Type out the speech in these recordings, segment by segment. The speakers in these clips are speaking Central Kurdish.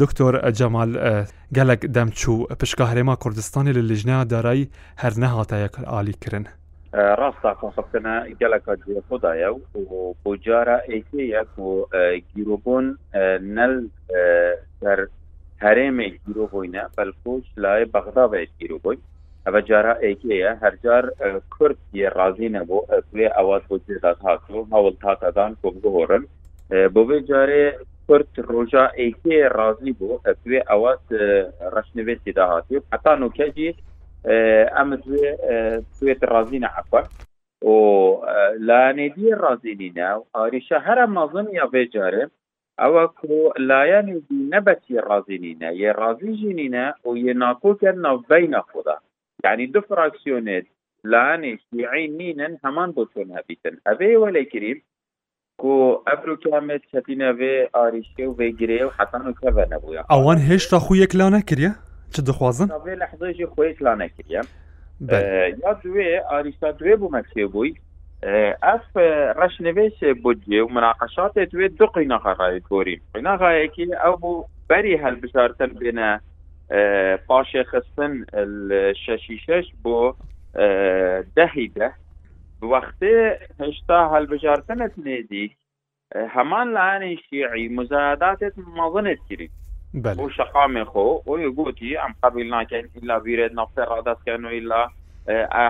دکتۆر جەمال گەلک دەمچوو پشکە هەرێما کوردستانی لە لیژنە دارایی هەر نەهاتەیەک عالیکردن. ڕاستا کۆسەکەە گەلەکە جوێ خۆدایە و بۆ جارە ئەیکەیەک و گیرۆبۆن نەل سەر هەرێمێ گیرۆبووینە بەلکۆچ لای بەغداوێت گیرۆبووی ئەە جارە ئەیکەیە هەرجار کورد یە ڕازی نەبوو ئەسێ ئەوات بۆ جێدات هاتو هەوڵ تاتەدان کۆ بگۆڕن بۆ بێ جارێ کورت روژا ایکی راضی بو اتوی اوات اه، رشنوی تیدا هاتی حتا نوکه جی ام اه، اتوی توی رازی نعفر دی راضی نی نه و آریشا شهر مازم یا بیجاره او کو لایانی دی نبتی نی نه یه راضی جنی نه و یه ناکو کرنا بین خدا یعنی دو فراکسیونت لانی شیعی نینن همان بوتون هبیتن اوه ولی کریم کو ئەفروکامێت چەتینەوێ ئاریشکە و بێگرێ و حتان و کەە نەبووە ئەوان هێشتا خویەک لا نەکرە چ دەخوازن لە حزەژی خۆیت لا نەکرە یا دوێ ئاریشتا دوێ بوو مەکسێ بووی ئەف ڕەش نوێش بودجێ و مناقەشاتێت دوێ دو قینەقەڕای کۆری قینەقایەکی ئەو بوو بەری هەلبژارتن بێنە پاشێ خستن شەشی شش بۆ دەهی ده وەختێ هێشتا هەلبژارتنت نێدی هەمان لاەنی شیعی مزاداتت مەڵنت کردی بۆ شقامێ خۆ ئەوی گوتی ئەم قبل ناکەن ئللا بیرێت نەفسێ ڕادستکەن و ئللا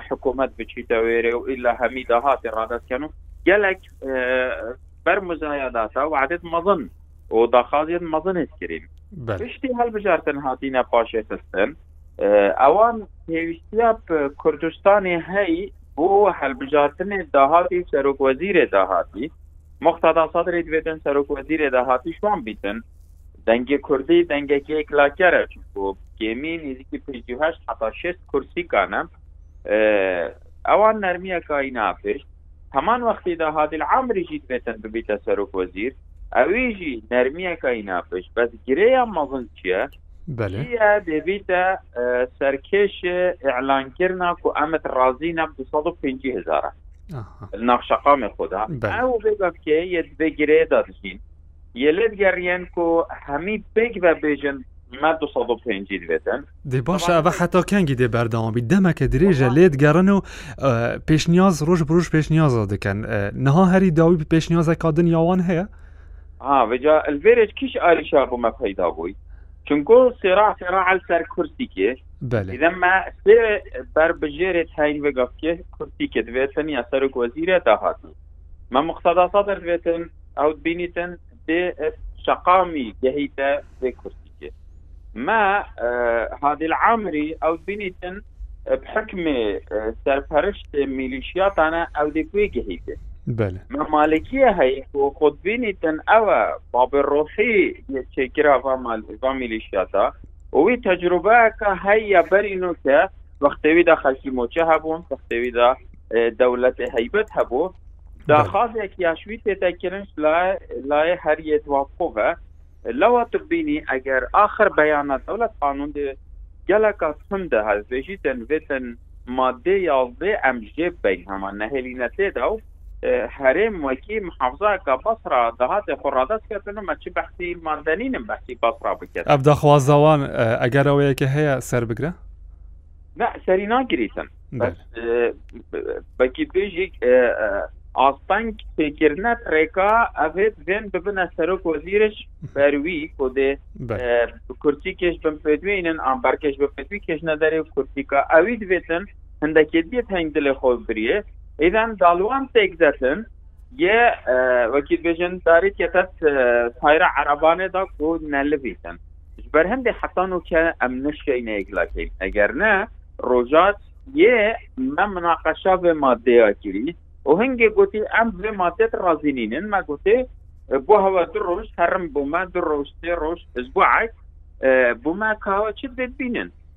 حکوومەت بچیتە وێرێ و ئللا هەمی داهاتی ڕادستکەن و گەلک بەر مزایاداتا وعدت مەزن و داخازیت مەزنت کردیم پشتی هەلبژارتن هاتیە پاشێتستن ئەوان پێویستیا کوردستانی هەی بو حلبجاتن دهاتی سروک وزیر دهاتی مختدا صدر دویدن سروک وزیر دهاتی شوان بیتن دنگه کردی دنگی که اکلا چون گمین گیمی نیزی که پیجی هشت حتا شست کرسی کانم اوان نرمی اکایی نافش همان وقتی دهاتی العمری جید بیتن ببیتن سروک وزیر اویجی نرمی اکایی نافش بس گریه هم مغنز بله هي دویتا سرکش اعلان کرنا که امت راضی نب دو صد و پنجی هزاره نقش خدا بله. او بگف که ید بگیره دادشین یه گرین کو همی بگ و بیجن ما دو صد و پنجی دویتن دی باشه و حتی کنگی دی بردام بی دمک دریجه لید گرن و پیش نیاز روش بروش پیش نیاز کن. نه هری داوی پیش نیاز کادن یاوان هیا ها و جا کش آریش آب ما پیدا بوی چونکو سێرا سێرا هەل سەر کورسیکێ ئەمە سێ بربژێرێت هاین بگەفتێ کورسیکە دوێتن یا سەر گۆزیرە داهاتن مە مختدا سادر دوێتن ئەو بینیتن دێ شقامی گەهیتە دێ کورسیکێ ما هادی العامری ئەو بینیتن بحكم سەرپەرشت میلیشیاتانە ئەو دێکوێ گەهیتێ بله ما های هایی خود بینی تن او باب روحی مال و ملیشیاتا اوی تجربه که هیا برینو که وقتی دا خلکی موچه هبون وقتی دا اه، دولت هیبت هبو دا خاصه که اشوی تتکرنش لای هر یتوافقو و لوا تبینی اگر آخر بیانات دولت قانون ده گلکا سنده هست ویجی تن ویتن ماده یا ده امجه بین همان نهلینته داو هەرێم وەکی محافزاکە بەسرا داهاتێ خۆڕادەست کردنە مەچی بەختی مادەنینم بەختی بەسرا بکرد ئەبدا خوازەوان ئەگەر ئەوەیەکە هەیە سەر بگرە سەری ناگریتن بەکی دوژێک ئاستنگ پێکردنە ڕێکا ئەێت زێن ببنە سەرۆک وەزیرش بەروی کۆدێ کورتی کش بم پێدوێنن ئەم بەرکەش بە پێوی کێش نەدەێ کورتیکە ئەوی دوێتن هەندەکێت بێت هەنگ دلێ خۆ بریە اذا دالوان تگزتن یه وکی بجن داری کتت سایر عربانه دا کو نلی بیتن بر هم دی حسانو که ام نشکی اگر نه روجات یه من مناقشه به ماده کری و هنگی گوتی ام به ماده رازینینن ما گوتی بو هوا در روش هرم بو ما در روش در روش که بو ما کهوا چی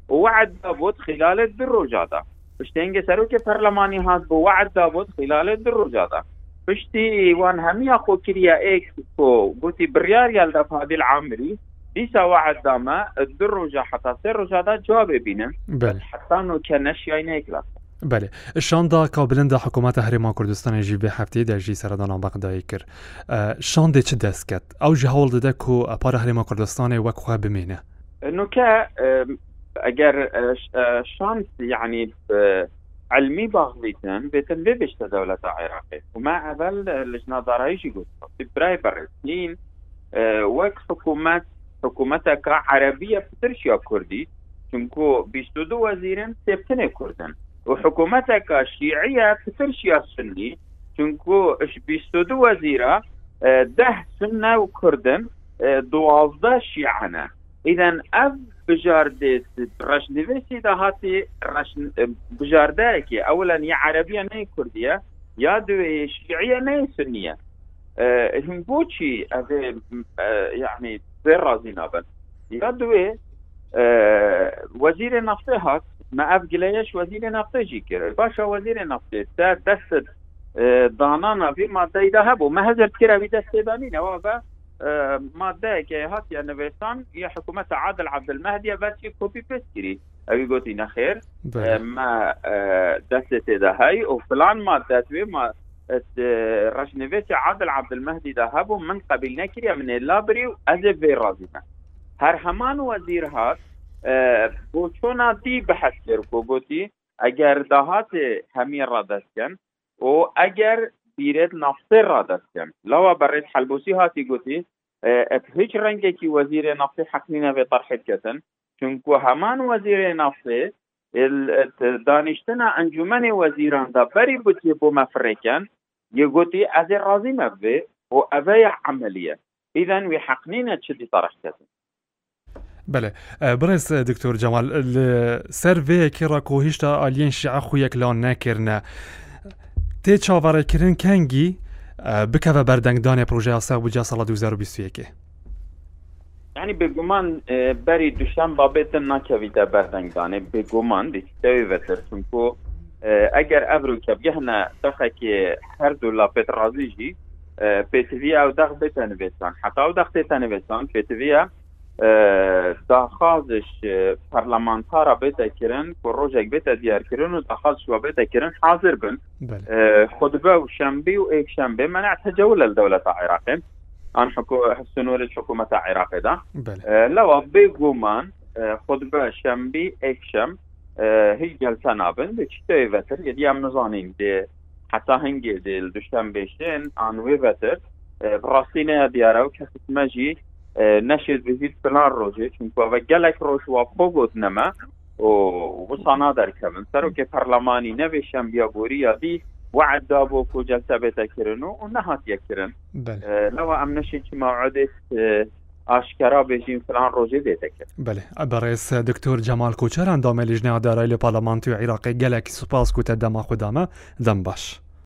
و وعد بود خلال در روجاتا پشتنگ سەرۆکێ پەرلەمانی هات بۆ وعددا بۆ خلالە درۆژادا پشتی وان هەمیا خۆکریا ئکسپۆ گوتی بریاریال دەفادل عامری دیسا وعددامە دو ڕۆژە حتا سێ ڕۆژادا جا ببینم حستان و کەنەشیینەیەکلا بله شاندا کابلندا حکوومەتە هەرێما کوردستانی ژی بێ هەفتەی دەژی سەردانان بەقدایی کرد شاندێ چ دەستکەت ئەو ژ هەوڵ دەدە و ئەپارە هەرێما کوردستانی وەکخوا بمێنە نوکە اگر آه، شانس يعني آه، علمي باغليتن بيتن بيبشت دولتا عراقي وما عبال لجنة ضرائجي قلت براي برسلين آه، وك حكومات حكومتك عربية بترشيا كردي چونكو بيشتو دو وزيرن سيبتن كردن وحكومتك شيعية بترشيا سني چونكو بيشتو دو وزيرا ده سنة وكردن دوازده شيعنا اذا اف بجار ديت رش نفسي ده هاتي رش بجار داكي اولا يا عربيه ني كرديه يا دوي شيعيه ني سنيه هم بوشي يعني برازي نابن يا دوي وزير النفط هات ما افجليش وزير النفط جي كير باشا وزير النفط تا دست دانانا في ما تيدا هبو ما هزر كيرا بدست بامينه وابا آه، ماده که هاتی نوشتن يا حکومت عادل عبد المهدی بچی كوبي پیست کری اوی گوتی نخیر ما آه، دستة تیده هاي و فلان ماده توی ما رش نوشت عادل عبد المهدي ده من قبل نکری من لابری و از وی راضی هر همان وزیر هات آه، بو چونا دی بحث کرد گوتی اگر دهات همین را دست کن و اگر بیرد بیرێت را دەستێن لوا بەڕێت حلبوسی ها تی گوتی اف اه، هیچ رنگی ڕەنگێکی وەزیرێ نفتی حەقنی نەبێ تەرحێتکەن چونکو همان وزیر نفتێ دانشتن انجمن وزیران دا بەری بوتی مفرکن یه گوتی از رازی مەبێ و اوی عملیه ئیدەن وی حەقنینە طرح کتن بله اه، برز دکتۆر جەمال سەر وەیەکی ڕاکۆ هیشتا آلین شیعە خویەک لان نکرنه تێ چاوەڕێکردن کەنگی بکەوە بەردەنگدانی پروژیاسا بجا ساڵ 2021 ینی بگومان بەری دوشان بابێتن ناکەویدە بەردەنگدانێ بگومان دیتەوی بەتر چونکۆ ئەگەر ئەبروکە بگەهنە دەخەکی هەردوو لا پێت ڕازیژی پێتوی ئەو دەخ بێتە نوێستان حتا و دەختێتە نوێستان پێتویە daxazş parlamentara bêtekirin ku rojek bête diyarkirin û daxaz şiva bêtekirin hazir bin xudbe û şembî û êkşembê me tecewil el dewleta Iraqê an sünûrê hikûmeta Iraqê da lewa bêguman xudbe şembî êkşem hiç gelse nabin ve çift vetir yediyem nizanîn de heta hingê dil düşten beşin an wê vetir rastîne diyara û kesitme jî نشێت بهیت پلان ڕۆژێ چونکوە گەلێک ڕۆژ وا خۆ گوت نەمە وسانا دەرکەمن سەرۆکێ پەرلەمانی نەوێشم بیاگۆری یادی وعدا بۆ کۆجلسە بێتەکردن و و نەهات یەکردن لەوە ئەم نشێکی ماعادێت ئاشکرا بێژین فلان ڕۆژێ دێتەکرد بێ بەڕێز دکتۆر جەمال کوچەران دامە لیژنیادارای لە پارلمانتی و عیراقی گەلێکی سوپاس کوتە دەما خوددامە دەم باش.